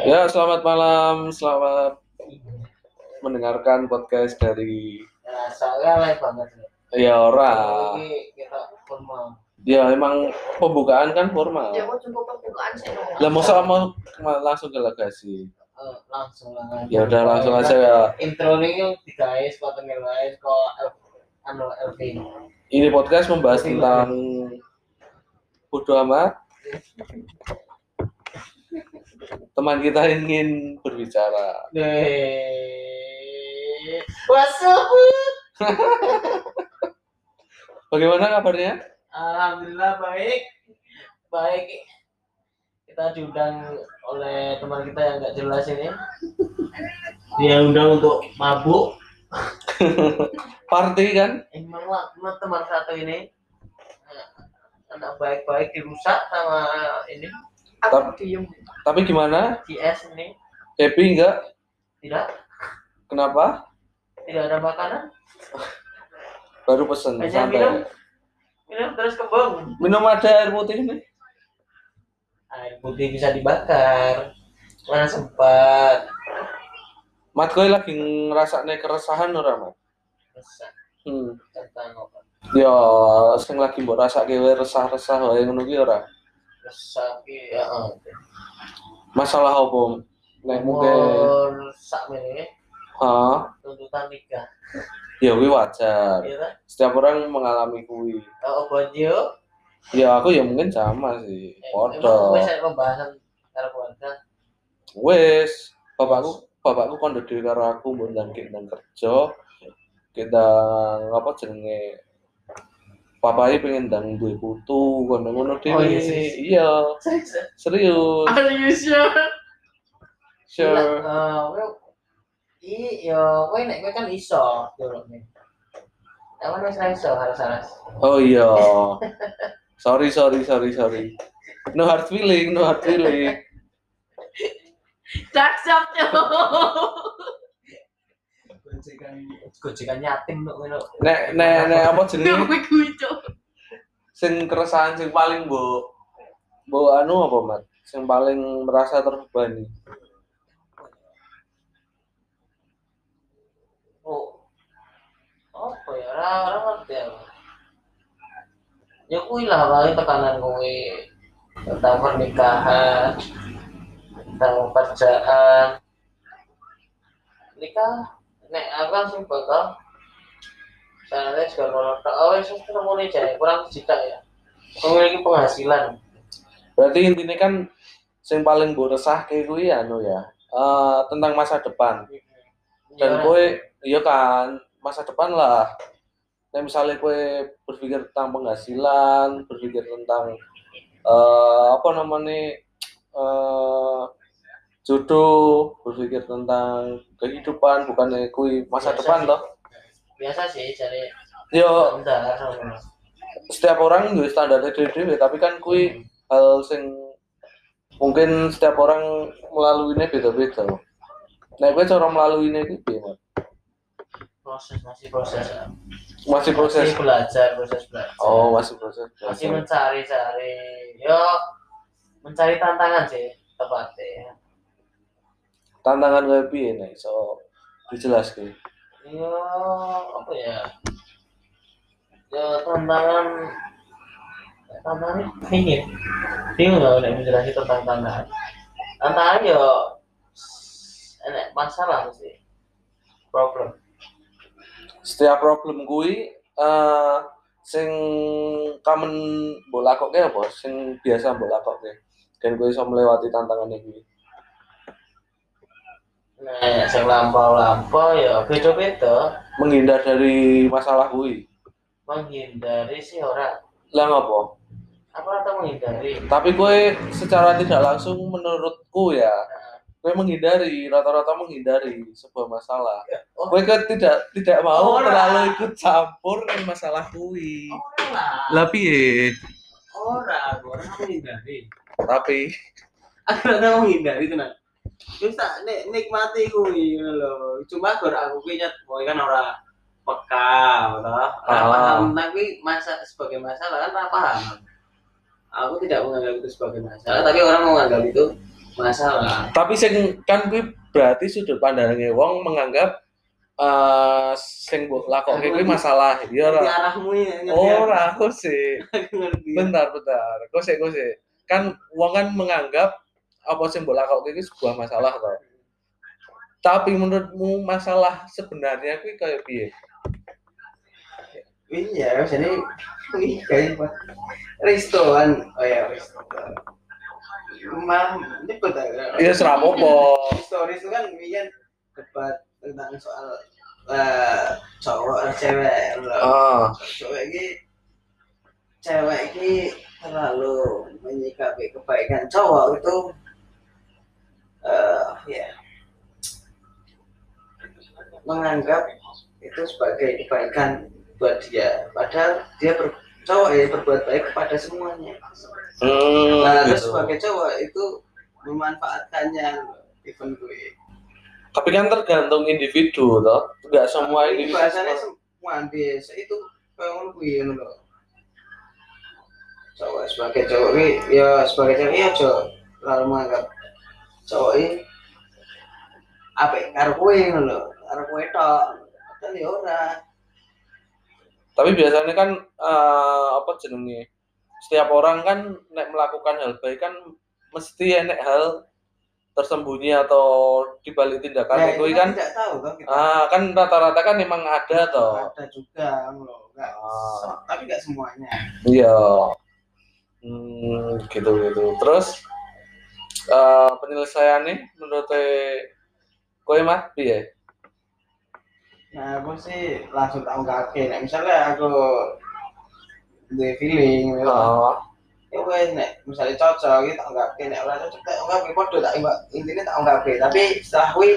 Ya, selamat malam, selamat mendengarkan podcast dari Ya, saya lain banget. ya ora. Ini kita formal. Ya emang pembukaan kan formal. Ya, aku cukup pembukaan sih. Lah masa mau ma- langsung ke legasi. Eh, langsung lah. Ya udah langsung aja ya. Intro ini yang tiga S, sepatu nilai, kalau L, anu LV. Ini podcast membahas tentang bodo amat. Teman kita ingin berbicara. Masuk. Bagaimana kabarnya? Alhamdulillah baik. Baik. Kita diundang oleh teman kita yang nggak jelas ini. Dia undang untuk mabuk. Party kan? Emang lah, emang teman satu ini anak baik-baik dirusak sama ini Aku diem. Tapi gimana? GS ini Happy enggak? tidak Kenapa? tidak ada makanan Baru pesen hanya minum santai. minum terus kembang Minum ada air putih nih. air putih bisa dibakar mana sempat Mat kowe lagi ngrasakne keresahan ora, Mat? resah Hmm. tentang apa Ya, sing lagi mbok rasake resah-resah wae ngono ki ora. resah ki ya eh. Masalah apa? Nek mungkin sak ini ha, tuntutan nikah ya kuwi wajar. ya kan Setiap orang mengalami kuwi. oh bonjo Ya aku ya mungkin sama sih. Eh, Padha. wis pembahasan karo keluarga Wes, bapakku bapakku kon dhewe karo aku mbok ndang kerja. Kita ngapa jenenge Papai pengen ndang duwe putu, ngono-ngono dhewe. Oh, iya, serius? Iya, serius serius. Are you sure? Sure. Eh, kowe- i yo kowe nek kowe kan iso nih. Awan wis iso harus-harus. Oh iya. sorry, sorry, sorry, sorry. No hard feeling, no hard feeling. Dark shop Gojekan gojekan yatim kok ngono. Nek nek nek apa jenenge sing keresahan sing paling mbok mbok anu apa, Mat? Sing paling merasa terbebani. Oh. Apa ya? Ora ora ngerti aku. Ya kuwi lah paling tekanan kowe tentang pernikahan, tentang pekerjaan. Nikah nek aku langsung bakal saya juga kalau tak oh itu ketemu nih jadi kurang juta ya memiliki penghasilan Berarti intinya kan sing paling mbok resah kayak anu ya. eh, tentang masa depan. Dan Ya, kowe iya kan masa depan lah. Nah, misalnya kue berpikir tentang penghasilan, berpikir tentang eh, apa namanya eh, jodoh, berpikir tentang kehidupan, bukannya kue masa Biasa depan sih. toh. biasa sih jadi Yo, bentar setiap orang juga standarnya dewe tapi kan kue hal sing mungkin setiap orang melaluinya beda-beda. Nah, gue cara melaluinya itu gimana? proses masih proses ya. Masih proses. masih belajar proses belajar Oh, masih proses. masih mencari-cari yo mencari tantangan sih tepatnya Tantangan gue piye nih, so dijelaskan. yo apa ya? Yo tantangan tantangan bingung bingung nggak udah menjelaskan tentang tantangan. Tantangan yo enak masalah sih problem. Setiap problem kui eh sing kamen lakoke apa? Sing biasa mbok lakoke dan gue bisa melewati tantangan ini Nah, sing lampau-lampau ya beda-beda menghindar dari masalah kui menghindari sih ora. lah ngopo Aku rata menghindari. tapi gue secara tidak langsung menurutku ya Nah, gue menghindari rata-rata menghindari sebuah masalah Oh. gue kan tidak tidak mau Ora. terlalu ikut campur dengan masalah kui lah. piye Ora, ora menghindari. tapi Aku rata menghindari tenan. Wis tak nik nikmati kuwi ngono lho. Cuma gor aku kuwi nyet kowe kan ora peka. Ora Ah. paham. Tentang kuwi masa sebagai masalah kan ora paham. Aku tidak menganggap itu sebagai masalah, tapi orang menganggap itu masalah. Tapi sing kan kuwi berarti sudut pandangnya wong menganggap eh sing mbok lakokke kuwi masalah. ya ngerti ora? Arahmu ya ora aku sih. Bentar bentar. Kok sih kok sih kan wong kan menganggap apa sing mbok lakokke iki sebuah masalah toh? Tapi menurutmu masalah sebenarnya kuwi kayak piye? Iya jadi kayak apa? Restoran. Oh ya restoran. Mah nyebut Iya, serapopo. story itu kan bikin debat tentang soal eh, cowok cewek. Loh. ah. Cewek ini cewek ini terlalu menyikapi kebaikan cowok itu eh ya. Menganggap itu sebagai kebaikan buat dia. Padahal dia ber, cowok ya berbuat baik kepada semuanya. Hmm, nah gitu. sebagai cowok itu memanfaatkannya even gue. Tapi kan tergantung individu toh nggak semua ini individu bahasanya semua. biasa. Itu kuwi ngono lho. Cowok sebagai cowok ya sebagai cowok ya cowok lalu menganggap cowok ini apa karo kowe ngono lho, karo kowe tok. Padahal ya ora. tapi biasanya kan eh, apa jenenge setiap orang kan nek melakukan hal baik kan mesti enek hal tersembunyi atau dibalik tindakan Nah, itu itu kan tidak tahu toh kita. ah kan rata-rata kan memang ada toh Ada juga enggak. Ah. Tapi enggak semuanya. iya hmm, gitu gitu terus eh penyelesaiannya menurut kowe mah piye Nah, aku sih langsung tak ungkapke. Nek misalnya aku duwe feeling, oh, ya wes nek misalnya cocok gitu tak ungkapke nek ora cocok tak ungkapke padha tak intine tak ungkapke tapi setelah kuwi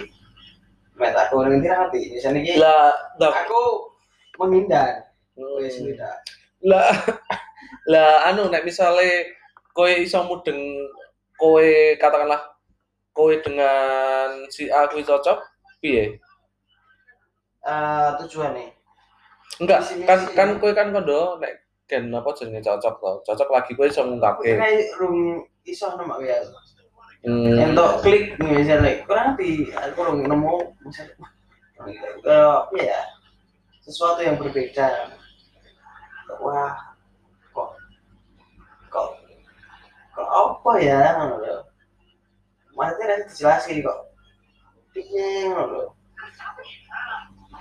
mek aku ngerti misalnya iki lah lah aku menghindar. Hmm. wes tidak lah lah anu nek misale kowe iso mudeng kowe katakanlah kowe dengan si A kuwi cocok piye? Eh tujuan nih enggak Misi-misi. kan kan kowe kan kondo nek gen apa jenenge cocok to? Cocok lagi kowe iso ngungkapke. Kayak rum iso nama ya? Hmm. untuk klik misalnya kurang nanti aku rung nemu misalnya. Apa ya? Sesuatu yang berbeda. Wah kok kok apa ya ngono lho. Maksudnya nanti dijelasin kok. Piye ngono lho.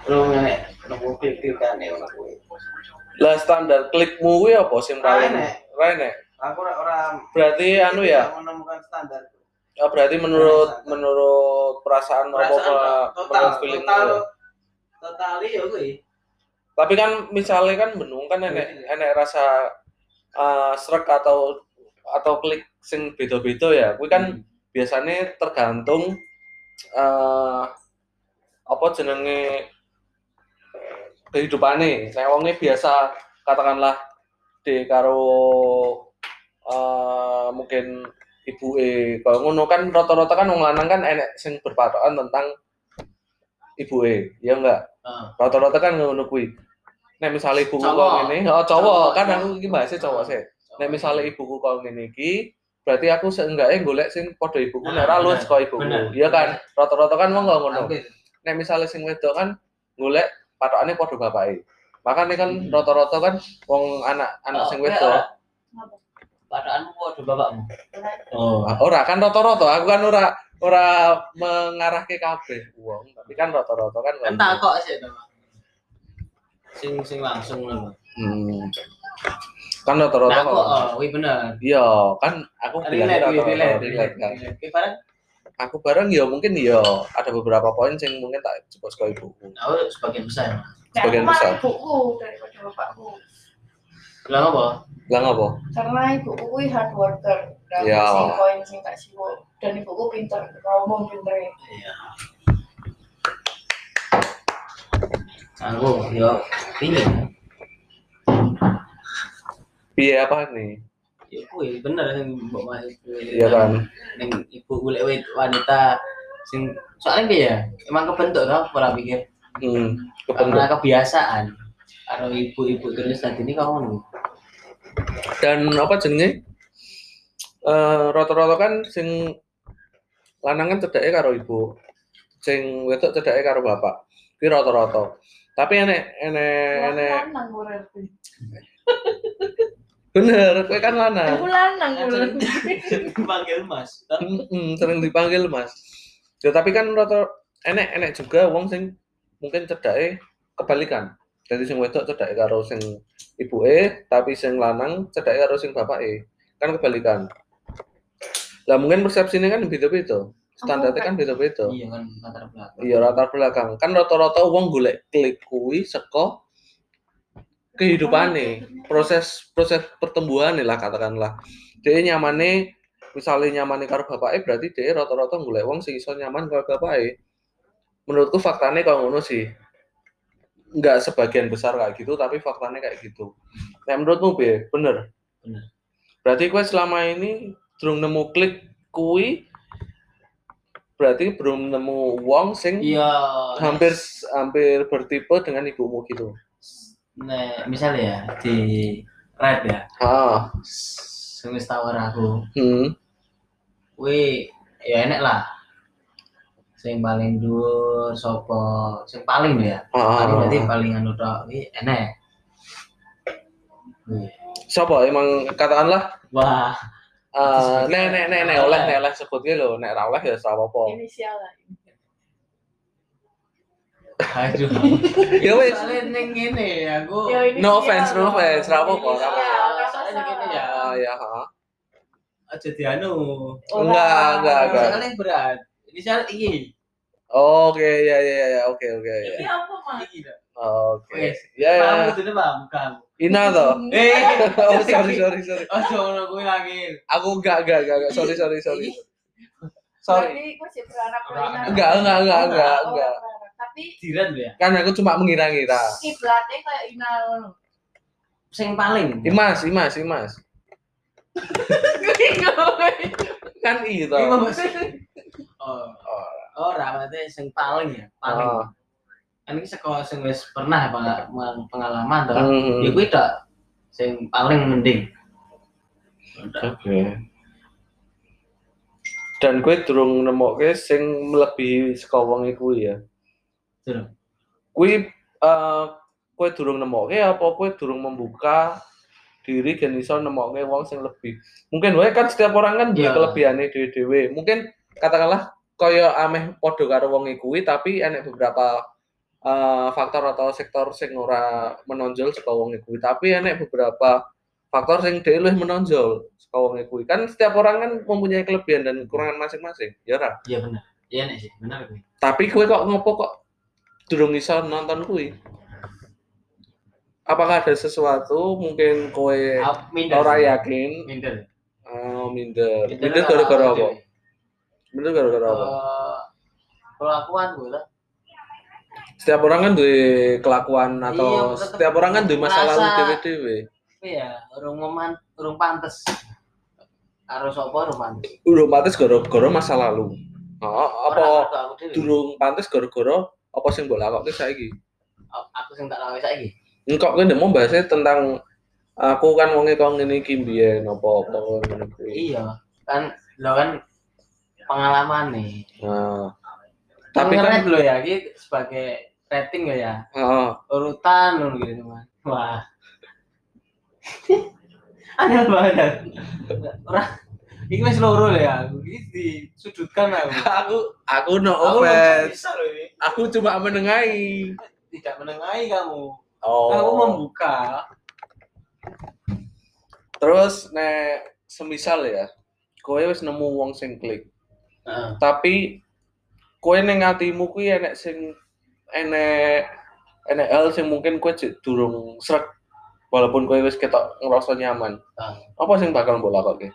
Lu nek nemu klik klikan ya ngono kuwi. Lah standar klikmu kuwi apa sing paling Rene. aku ora ora berarti anu ya? menemukan standar. Oh, berarti menurut Standar. menurut perasaan, perasaan apa total menurut feeling total total ya kuwi. Tapi kan misalnya kan benung kan enek enek rasa uh, srek atau atau klik sing beda-beda ya. Kuwi kan biasanya tergantung eh apa jenenge kehidupane. Nek wonge biasa katakanlah di karo eh mungkin ibu e kalau ngono kan rata-rata kan wong lanang kan enek sing berpatokan tentang ibu e ya enggak Heeh. rata-rata kan ngono kuwi. Nek misalnya Cowok. kok ngene oh cowok. Kan aku iki bahasnya cowok sih nek misalnya ibuku kok ngene iki berarti aku seenggaknya golek sing padha ibuku nek ora Nah, luwes kok ibuku iya kan rata-rata kan wong ngono nek misalnya sing wedok kan golek patokane padha bapake makanya kan Hmm. rata-rata kan wong anak anak Oh, sing wedok Kenapa? Padaanmu waduh bapakmu. Karena Oh. Ora kan rata-rata aku kan ora ora mengarahke kabeh wong tapi kan rata-rata kan Kan ngono. tak kok sih. Sing sing langsung ngono. hmm. Kan rata-rata Nah, kok kok oh, wih bener. iya kan aku bilangnya wih, rata-rata relate, kan bareng. aku bareng ya mungkin ya ada beberapa poin yang mungkin tak coba sekali ibuku Aku sebagian besar. Nah, Sebagian aku malah besar. ibuku daripada bapakku. Bilang apa? bilang apa Karena ibuku kuwi hard worker. Dan Ya. sing koin sing tak siwo. Dan ibuku pinter, ngomong pinter. Iya. Aku yo pingin. Piye apa nih Ya kuwi bener sing mbok mas. iya kan Ning ibu golek wanita sing soalnya ya? Emang kebentuk tau ora pikir. hmm kebentuk Karena kebiasaan. Karo ibu-ibu terus tadi ini kamu dan apa jenenge eh rata-rata kan sing lanang kan cedake karo ibu. Sing wedok cedake karo bapak. Kuwi rata-rata. Tapi enek enek enek bener, kowe kan aku lanang. lanang Kan berarti Panggil Mas. Mm-mm, sering dipanggil Mas. Ya tapi kan rata enek enek juga wong sing mungkin cedake kebalikan. Jadi sing wedok cedake karo sing ibuke, tapi sing lanang cedake karo sing bapake. Kan kebalikan. Lah mungkin persepsinya kan beda-beda. Standarnya kan beda-beda. Iya kan latar belakang. Iya latar belakang. Kan rata-rata wong golek klik kuwi saka kehidupane, proses proses pertumbuhan lah katakanlah. Dia nyamane misalnya nyamane karo bapake berarti dia rata-rata golek wong sing iso nyaman karo bapake. Menurutku faktanya kalau ngono sih. Enggak sebagian besar kayak gitu, tapi faktanya kayak gitu. Nah, menurutmu be, bener? Bener. Berarti kowe selama ini durung nemu klik kuwi berarti belum nemu wong sing Iya. hampir hampir bertipe dengan ibumu gitu. Nah, misalnya ya di rap ya, Ah, sing wis tawar aku, hmm. kuwi ya enek lah. Sing paling dhuwur sapa? Sing paling ya. Ah, Paling berarti paling anu tok enek. Kuwi. Siapa emang katakanlah Wah, eh nek nek nek nek oleh nek oleh sebutnya lho, nek ra oleh ya ora apa-apa. inisial lah aduh. Ya wis. Soalnya ning ngene aku. Ya, inisial No offense, no offense, ra apa-apa, ra Iya, nggak Soalnya ngene ya. Ah ya, ha. Aja dianu. Enggak, enggak, enggak. Soalnya berat. Ini soal iki. Oke, ya ya ya, oke oke. Ini ya. apa mas Iki lho. Oke. Wes. Ya ya. Kamu itu paham kamu. Ina toh. Eh, Oh, sorry sorry sorry. oh jangan aku lagi. Aku enggak enggak enggak, enggak. sorry sorry sorry. Sorry. Berarti masih berharap Enggak. Enggak enggak enggak enggak. Tapi Diran lho ya. Kan aku cuma mengira-ngira. kiblatnya kayak Ina ngono. Sing paling. Imas, Imas, Imas. Kan itu. Bahas- Oh, oh, ora berarti sing paling ya, paling. Ah. Kan iki saka sing wis pernah peng- peng- pengalaman to. Hmm. Ya kuwi tok sing paling mending. Oke. Dan gue durung nemokke sing melebihi saka wong iku ya. Durung. Kuwi eh kowe durung nemokke apa kowe durung membuka diri dan iso nemokke wong sing lebih. Mungkin wae kan setiap orang kan duwe Iya. kelebihane dhewe-dhewe. Mungkin katakanlah kaya ameh padha karo wong iku tapi enek beberapa eh, faktor atau sektor sing ora menonjol saka wong iku tapi enek beberapa faktor sing dhewe luwih menonjol saka wong iku kan setiap orang kan mempunyai kelebihan dan kekurangan masing-masing ya ora Iya bener. Iya nek sih, bener kuwi. tapi kowe kok ngopo kok durung iso nonton kuwi. Apakah ada sesuatu mungkin kowe ora yakin? Minder. oh, minder. Minder gara-gara apa? minder gara-gara apa? Eh, Kelakuan gue lah. setiap orang kan duwe kelakuan atau Iya, setiap orang kan duwe masa merasa- lalu dhewe-dhewe Tapi ya, urung meman, urung pantes. Karo sapa urung pantes. durung pantes gara-gara masa lalu. Oh, apa durung pantes gara-gara apa sing mbok lakokke saiki Aku sing tak lawe saiki. engkau kan mau bahasnya tentang aku kan wonge kok ngene iki apa apa ngono kuwi. Iya, kan lo kan pengalaman nih. Nah, tapi kan lo ya, ini sebagai rating lo ya, heeh. urutan lo gitu teman. Wah. Aneh banget. Orang ini masih loro lo ya, ini disudutkan aku. aku aku no Aku offense. bisa loh ini. Aku cuma menengahi. Tidak menengahi kamu. Oh. Aku membuka. Terus nek semisal ya, kowe wis nemu wong sing klik. Heeh. Tapi kowe ning atimu kuwi enek sing enek enek hal sing mungkin kowe durung srek walaupun kowe wis ketok ngerasa nyaman. Ah. Apa sing bakal mbok lakokke?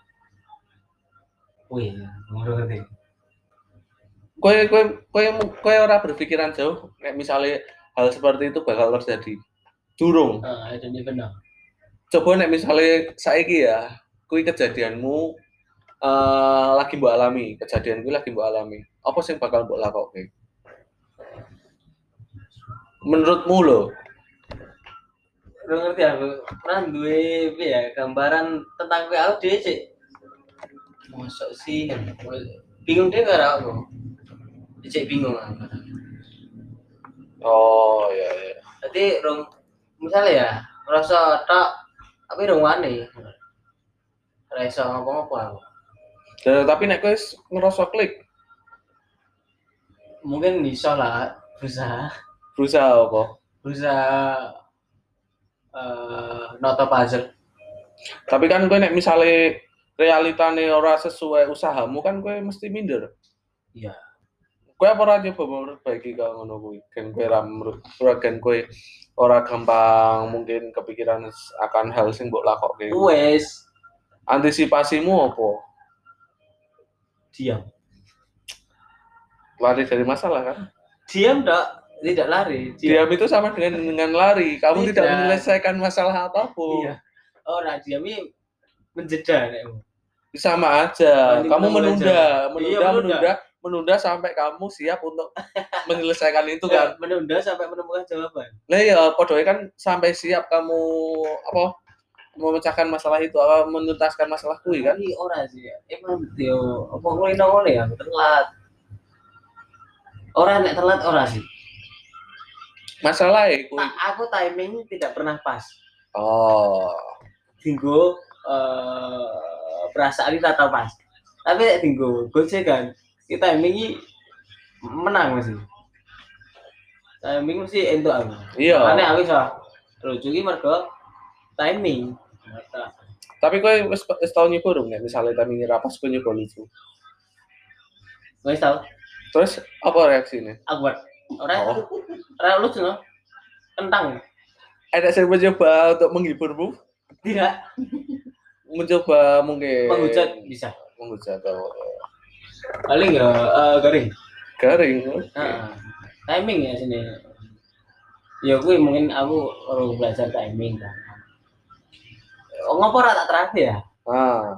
Wih, ngono ngerti. kowe kowe kowe kowe ora berpikiran jauh nek misalnya hal seperti itu bakal terjadi. Durung. Heeh, itu dia benar. coba nek misalnya saiki ya kuwi kejadianmu eh lagi mbok alami. Kejadian kuwi lagi mbok alami. Apa sing bakal mbok lakokke? Menurutmu lo Lo ngerti aku, pernah duwe ya gambaran tentang gue aku dhewe sih. Mosok sih, bingung deh karo aku. Cek bingung aku. Oh iya iya. jadi rong misalnya ya merasa tak tapi rong wani rasa ngapa-ngapa aku. Dan, tapi nek wis ngerasa klik, mungkin bisa lah berusaha. Berusaha apa? berusaha eh noto puzzle. Tapi kan kowe nek misale realitane ora sesuai usahamu kan kowe mesti minder. iya Kowe apa ora nyoba memperbaiki ka ngono kuwi? Gen kowe ora menurut gen kowe ora gampang mungkin kepikiran akan hal sing mbok lakokke. wes Antisipasimu apa? diam Lari dari masalah kan? diam tak tidak lari diam Diam itu sama dengan dengan lari. Kamu tidak, Tidak. menyelesaikan masalah apa pun. iya orang diam ini menjeda nekmu. Sama aja. Mending kamu menunda, aja. menunda, Iya, menunda. menunda, menunda sampai kamu siap untuk menyelesaikan itu kan. menunda sampai menemukan jawaban Lah ya, podoke kan sampai siap kamu apa memecahkan masalah itu, apa menuntaskan masalah kuwi kan. Tapi ora sih ya. Emang yo apa ngene ngene ya telat. Ora nek telat ora sih. Masalah kuwi. Ta- aku timing tidak pernah pas. Oh. Dinggo eh perasaan kita tahu pas. Tapi nek dinggo gojekan, kita timing iki menang mesti. Timing mesti entuk aku. Iya. Karena aku iso lucu iki mergo timing. Mata. Tapi kowe wis wis tau nyoba dong nek misalnya timing rapas kowe nyoba lucu. Tau, Terus apa reaksinya? aku buat. Ora Oh. ora lucu no. Kentang. Ada saya mencoba untuk menghiburmu, Tidak. Mencoba mungkin Menghujat bisa. menghujat atau paling ya eh, garing garing. Heeh. timing ya sini ya gue mungkin aku baru belajar timing kan oh, ngopo ora tak terakhir ya Nah,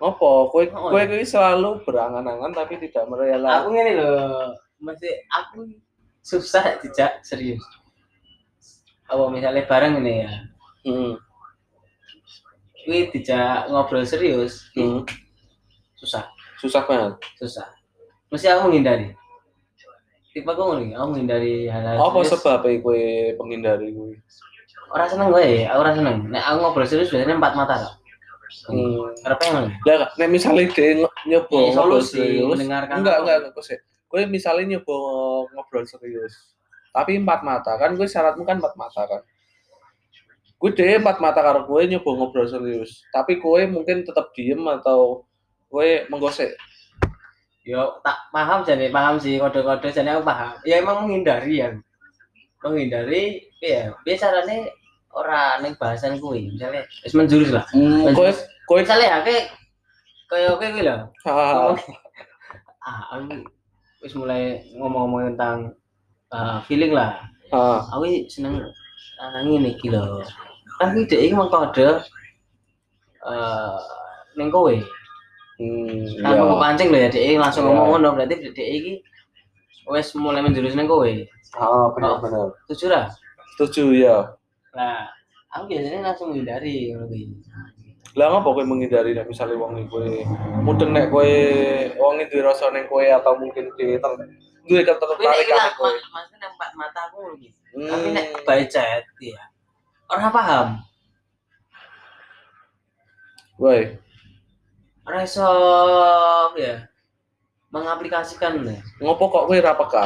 ngopo? Oh, kowe iya. kuwi selalu berangan-angan tapi tidak aku merela. ngene loh masih aku susah tidak serius apa misalnya bareng ini ya Hmm. Gue tidak ngobrol serius hmm. susah Susah banget. susah mesti aku menghindari tipe aku ngono aku menghindari hal-hal Apa serius. sebabnya kowe penghindari kuwi? orang seneng gue ya aku orang seneng nek aku ngobrol serius biasanya empat mata kok Hmm. Yang Lah, nek misalnya dia nyoba Ini ngobrol serius, mendengarkan enggak enggak enggak sih. Kowe misalnya nyoba ngobrol serius, tapi empat mata kan gue syaratmu kan empat mata kan. Gue deh empat mata karo gue nyoba ngobrol serius, tapi kowe mungkin tetap diem atau kowe menggosek. Yo tak paham jadi paham sih kode-kode jadi aku paham. Ya emang menghindari ya. Menghindari ya biasanya orang neng bahasan kuwi misalnya wis menjurus lah. Hmm, Menjurus. kowe Misalnya ya kayak kayak oke kuwi lah. ah, aku wis mulai ngomong-ngomong tentang ah, feeling lah. ah, Aku seneng ah, ngene iki lho. Tapi dia iki mengkode eh neng kowe. hmm, iya. mau pancing lho ya dia langsung Iya. ngomong ngono berarti dia iki wes mulai menjurus neng kowe. Ah, benar benar. Setuju lah. Setuju ya. Nah, aku biasanya langsung menghindari ngono kuwi. Lah ngapa kowe menghindari nek misalnya wong kowe mudeng nek kowe wong duwe rasa ning kowe atau mungkin ter duwe nek ketertarikan ning kowe. ma- maksudnya mata aku kuwi. Hmm. Tapi nek by chat ya. Orang paham. Woi, Orang iso ya mengaplikasikan ya. ngopo kok kowe ra peka?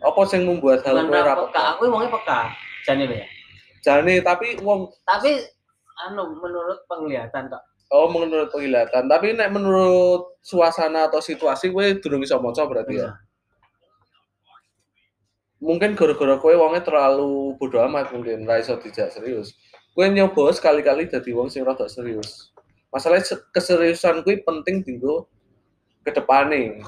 Apa sing membuat hal kowe ra peka, aku emangnya peka. Jane ya. Jane tapi wong Tapi anu menurut penglihatan kok. oh menurut penglihatan, tapi nek menurut suasana atau situasi kowe durung iso maca berarti ya. Mungkin gara-gara kowe wongnya terlalu bodoh amat mungkin ra iso dijak serius. Kowe nyoba sekali-kali dadi wong sing rada serius. Masalahnya se- keseriusan kuwi penting dinggo ke depane.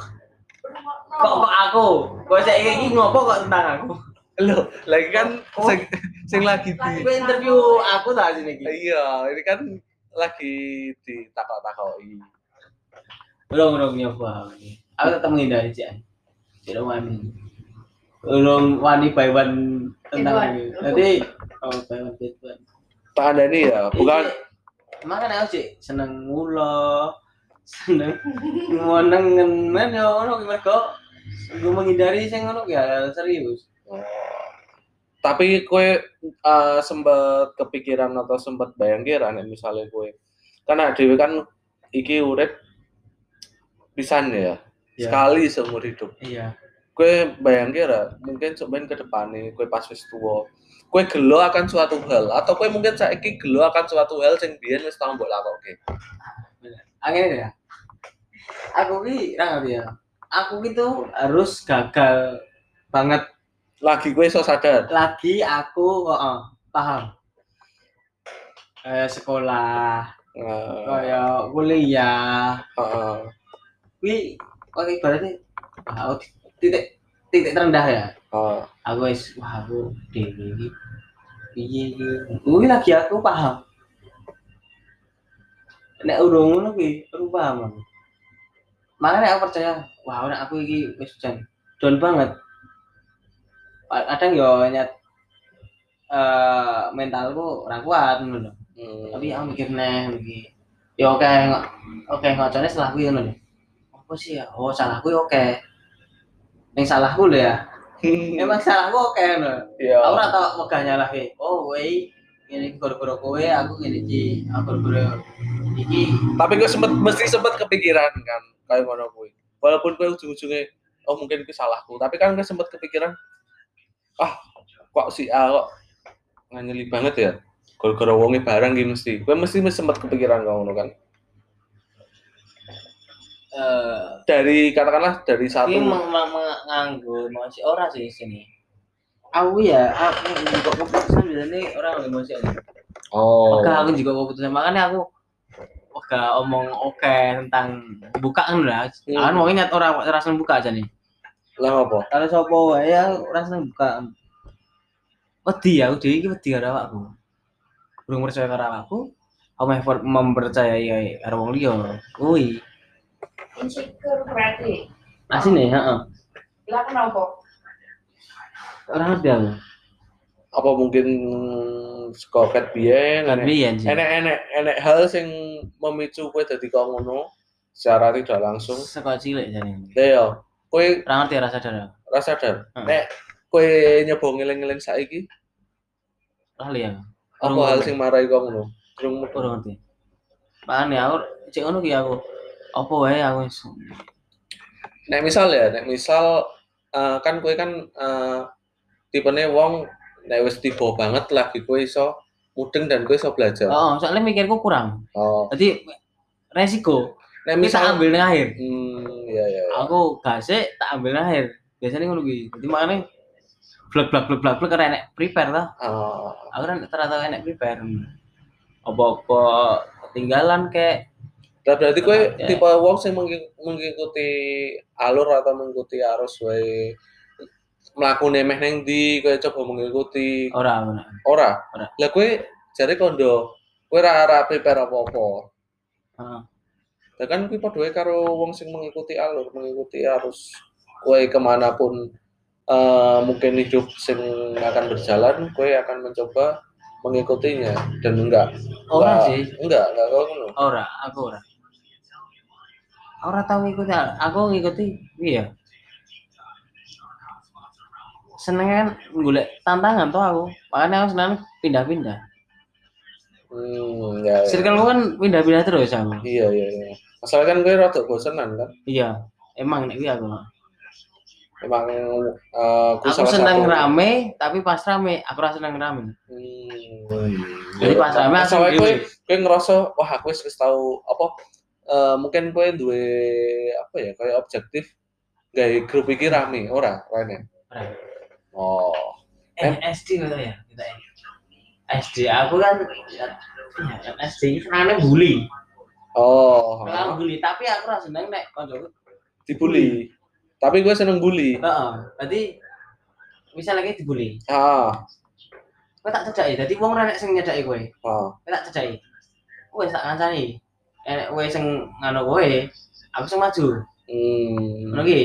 Kok kok aku? Kok saya iki ngopo kok tentang aku? Loh, lagi kan Oh. sing, sing lagi Lagi di gue interview aku tak sini iki. Iya, ini kan lagi ditakok-takoki. Belum belum nyoba. Aku tetap menghindari sih. Tidak wani. Belum wani by one tentang ini. Nanti oh by one by one. Pak Andani ya, bukan Iya. Makanya aku sih seneng ngulo, seneng meneng ngenen ya ono mergo gue menghindari sing ngono ya serius tapi kue eh, sempet kepikiran atau sempet bayang kira nek misalnya kue karena dewi kan iki urip pisan ya Iya. sekali seumur hidup iya kue bayang kira mungkin cobain ke depannya kue pas wis tua kue gelo akan suatu hal atau kue mungkin saiki gelo akan suatu hal sing biyen wis tau mbok lakoke angin ya? Aku ki ra ya. Aku gitu harus gagal banget. Lagi kue iso sadar? Lagi aku kok eh, paham. Kayak sekolah Eh, kayak kuliah. Heeh. kuwi kok ibaratnya wah, aku titik titik terendah ya? Heeh. aku wis wah aku dewe iki piye iki? Kuwi lagi aku paham. Nek urung ngono kuwi aku paham aku. Makanya aku percaya wah nek aku iki wis jan down banget. Kadang yo nyat eh mentalku ora kuat ngono Hmm. tapi aku mikir neh iki ya oke ngo- oke ngocone salahku ya ngono apa sih ya? Oh salahku oke yang salahku lho ya? Emang salahku oke ngono. Iya. aku ora tau megah nyalahke oh kowe ini gara-gara kowe aku ngene iki aku gara-gara iki. Tapi gue sempet mesti sempet kepikiran kan kayak ngono kuwi. Walaupun gue ujung-ujungnya oh mungkin itu salahku tapi kan gue sempet kepikiran ah kok si A kok nganyeli banget ya? Gara-gara wonge barang gitu mesti. Gue mesti mesti sempet kepikiran kayak ngono kan eh dari katakanlah dari satu Ini meng- meng- meng- nganggo emosi ora sih sini. Aku ya, aku juga keputusan biasanya orang emosi oh Oke, aku juga keputusan makanya aku oke omong oke tentang bukaan lah. Hmm. Kan mau ingat orang ora seneng buka aja nih. lah apa Kalau sopo ya ora seneng buka. Wedi ya, wedi iki wedi karo awakku. Burung percaya karo awakku, aku mempercayai karo wong liya. Kuwi. Insecure berarti Asine, heeh. lah kenapa Ora ngerti aku. apa mungkin skoket biyen Kan enek biyen hal sing memicu kowe dadi kaya ngono secara tidak langsung Sekolah cilik jane. ya ya kowe Ora ngerti rasa sadar. ra sadar Heeh. nek kowe nyoba ngeling-eling saiki Lali ya. apa hal sing marai kok ngono Kurang ngerti. Makanya aku cek ngono ki aku. Apa wae aku wis nek misal ya nek misal eh, kan kowe kan eh, tipene wong nek wis tiba banget lagi kowe iso mudeng dan kowe iso belajar Oh, soalnya mikirku kurang. oh Jadi resiko nek kita misal ambil nang akhir. hmm ya ya ya. Aku gasik tak ambil nang akhir. Biasanya ngono ki. Jadi makanya blak blak blak blak blak karena enek prepare lah. Ah, Aku kan ternyata enek prepare. Apa-apa ketinggalan kayak Nah, berarti kowe Ya. tipe wong sing mengikuti alur atau mengikuti arus wae mlakune meh ning ndi kowe coba mengikuti ora ora. ora. Ora. Lah kowe jare kondo kowe ora ora prepare apa-apa. Heeh. Lah kan kuwi padha wae karo wong sing mengikuti alur, mengikuti arus kowe ke mana pun eh, mungkin hidup sing akan berjalan, kowe akan mencoba mengikutinya dan enggak Ora sih. enggak enggak ngono. Ora, aku ora. Ora tau ngikuti, aku ngikuti iya. Seneng kan golek tantangan tuh aku. Makanya aku seneng pindah-pindah. Hmm, ya, ya. Circle kan pindah-pindah terus aku. Iya iya iya. Masalah kan gue rada bosenan kan. Iya. Emang nek kuwi aku. Emang gue Aku seneng satu. rame, tapi pas rame aku ora seneng rame. Hmm. Jadi pas rame Masalah gue gue ngerasa wah aku wis wis tahu apa eh, mungkin gue duwe apa ya kayak objektif gawe grup iki rame ora. Ora. Oh. Eh, SD gitu ya, kita. SD aku kan ya, ya, SD senengane bully. Oh. Seneng bully, tapi aku ora seneng nek kancaku Dibully. Tapi gue seneng bully. Heeh, berarti misalnya kayak dibully, Ah. kowe tak cedaki. Dadi wong ora nek sing nyedaki kowe, Ah. kowe tak cedaki. Kowe tak kancani. Enek kowe sing ngono kowe, aku sing maju. Hmm. Ngono ki.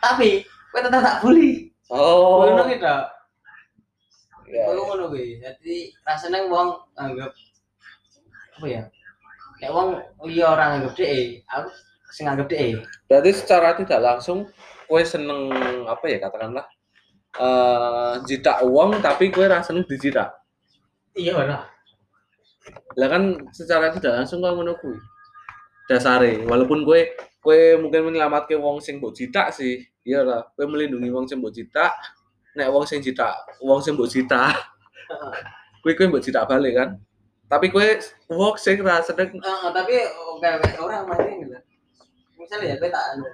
Tapi kowe tetep tak bully. Oh. Ngono ki tok. Ya, Kowe ngono kuwi. Dadi rasane wong anggap apa ya? Kayak wong liya orang anggap dhek, aku sing anggap dhek. berarti secara tidak langsung kue seneng apa ya katakanlah eh jitak uang tapi kue rasa seneng dijitak Iya lah. Lah kan secara tidak langsung kau kuwi dasare walaupun kue kue mungkin menyelamatkan wong sing mbok sih iya lah kue melindungi wong sing mbok nek wong sing jitak wong sing mbok kue kue mbok jitak balik kan tapi kue wong sing rasa seneng Eh, tapi kayak orang main gitu. Misalnya ya, gue tak anu.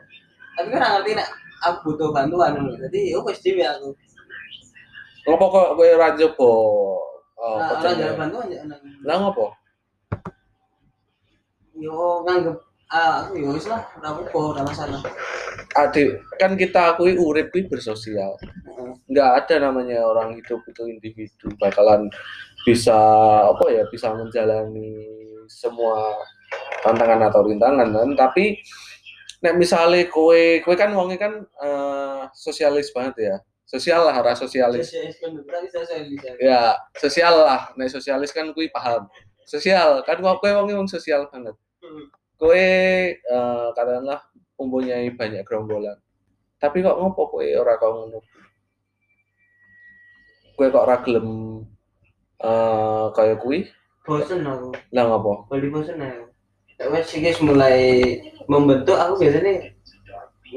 Tapi kan ngerti nek aku butuh bantuan dulu. Jadi yo wis dhewe aku. ngopo kok kue ora njobo oh, orang ya? ya nang. lah ngopo Yo nganggep ah aku yo wis lah, ora apa-apa, ora masalah. adik kan kita akui urip kuwi bersosial nggak ada namanya orang hidup itu individu bakalan bisa apa ya bisa menjalani semua tantangan atau rintangan kan tapi nek misalnya kue kue kan wongnya kan eh, sosialis banget ya sosial lah arah sosialis. Kan ya sosial lah. Nek sosialis kan kue paham. Sosial kan kue kue wongnya wong sosial banget. Hmm. kue eh, katakanlah mempunyai banyak gerombolan. Tapi kok ngopo kue ora kau ngono? Kue kok ora gelem eh kaya kui Bosen aku. lah ngopo? Bali bosen aku. Kayak wes mulai membentuk aku biasanya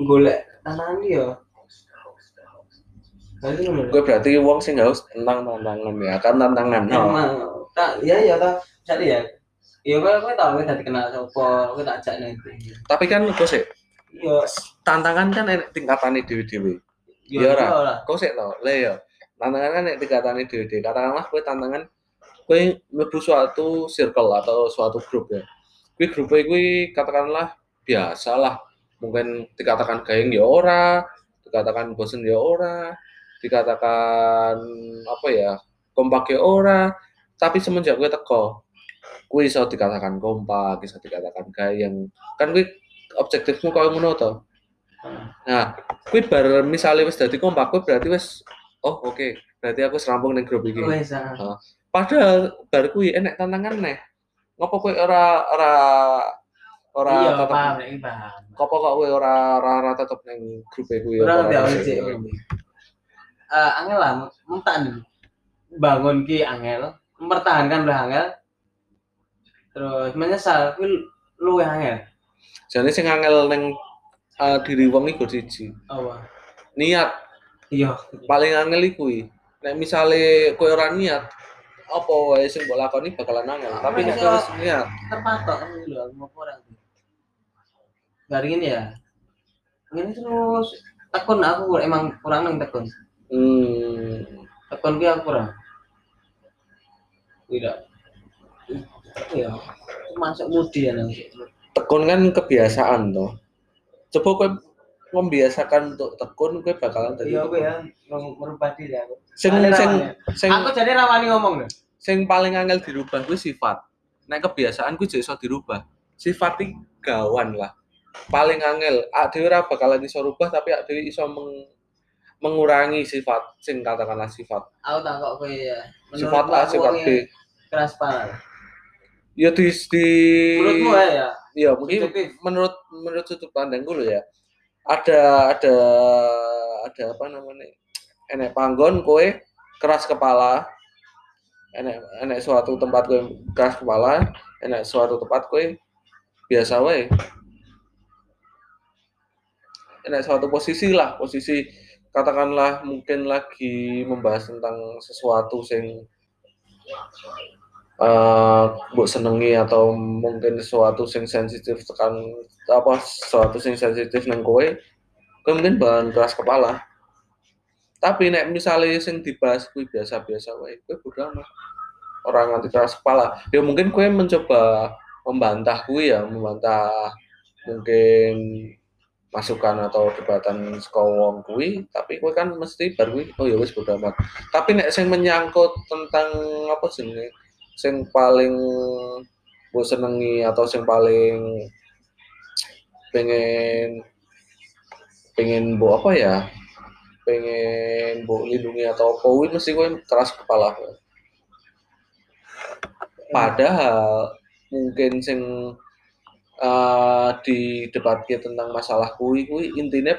golek tantangan dia. Gue berarti wong sing harus tentang tantangan ya kan tantangan. No. Emang tak ya ya tak. Jadi ya. Iya kowe kowe tau kowe dadi kenal sapa, kowe tak ajak nanti. tapi kan kok sih Iya, tantangan kan enek tingkatane dewi-dewi iya Iya, Ra. lah. kok sih tau lah ya tantangan kan enek tingkatane dewi-dewi katakanlah kue tantangan kue mlebu suatu circle atau suatu grup ya. Kue grup kue katakanlah biasa lah mungkin dikatakan gayeng ya ora dikatakan bosen ya ora dikatakan apa ya kompak ya ora tapi semenjak gue teko gue iso dikatakan kompak iso dikatakan gayeng. Kan gue objektifmu kau ngono to? Nah gue bar misalnya wis dadi kompak gue berarti wis oh oke berarti aku serampung ning grup iki. Wes ah. padahal bar kuwi enek tantangan neh. Ngopo kowe ora ora ora Iya, tetep paham. Kopo kok kowe ora ora ora tetep ning grup e Ora ngerti ora aku. Eh angel lah, mentak nih. Bangun ki angel, mempertahankan udah angel. Terus menyesal kuwi luwih angel. Jane sing angel ning uh, diri wong iku siji. Apa? Niat Iya. paling angel iku. Nek misale kowe ora niat apa wae sing mbok lakoni bakalan angel. Tapi nek wis niat, terpatok kan gitu loh mau hari ini ya ini terus tekun aku emang kurang nang tekun hmm, tekun gue aku kurang tidak ya masuk mudi ya nang tekun kan kebiasaan toh. Coba kowe membiasakan untuk tekun kowe bakalan dadi iya tekun. ya merubah diri aku Sing Soalnya sing rawani. sing aku jadi rawani ngomong deh sing paling angel dirubah kuwi sifat. Nek kebiasaan kuwi jek iso dirubah. Sifat gawan lah. Paling angel, ak dhewe ora bakalan iso rubah tapi ak dhewe iso meng- mengurangi sifat sing katakanlah sifat. aku tak kok kowe ya Sifat A, sifat B. keras kepala Ya di di menurutmu ya ya mungkin Subjektif. menurut menurut sudut pandangku loh ya. Ada ada ada apa namanya? Enek panggon kowe keras kepala. Enek enek suatu tempat kowe keras kepala, enek suatu tempat kowe biasa wae. Enek suatu posisi lah, posisi katakanlah mungkin lagi membahas tentang sesuatu sing mbok senengi atau mungkin sesuatu sing sensitif tekan apa sesuatu sing sensitif nang kowe mungkin bahan keras kepala. Tapi nek misalnya sing dibahas kuwi biasa-biasa wae kowe bodo amat. Orang nganti keras kepala. Ya mungkin kowe mencoba membantah kuwi ya membantah mungkin masukan atau debatan saka wong kuwi tapi kowe kan mesti bar kuwi oh ya wis bodo tapi nek sing menyangkut tentang apa jenenge sing paling mbok senengi atau sing paling pengen pengen mbok apa ya pengen mbok lindungi atau apa kuwi mesti kowe keras kepala. Padahal mungkin sing uh, di debat tentang masalah kui kui intinya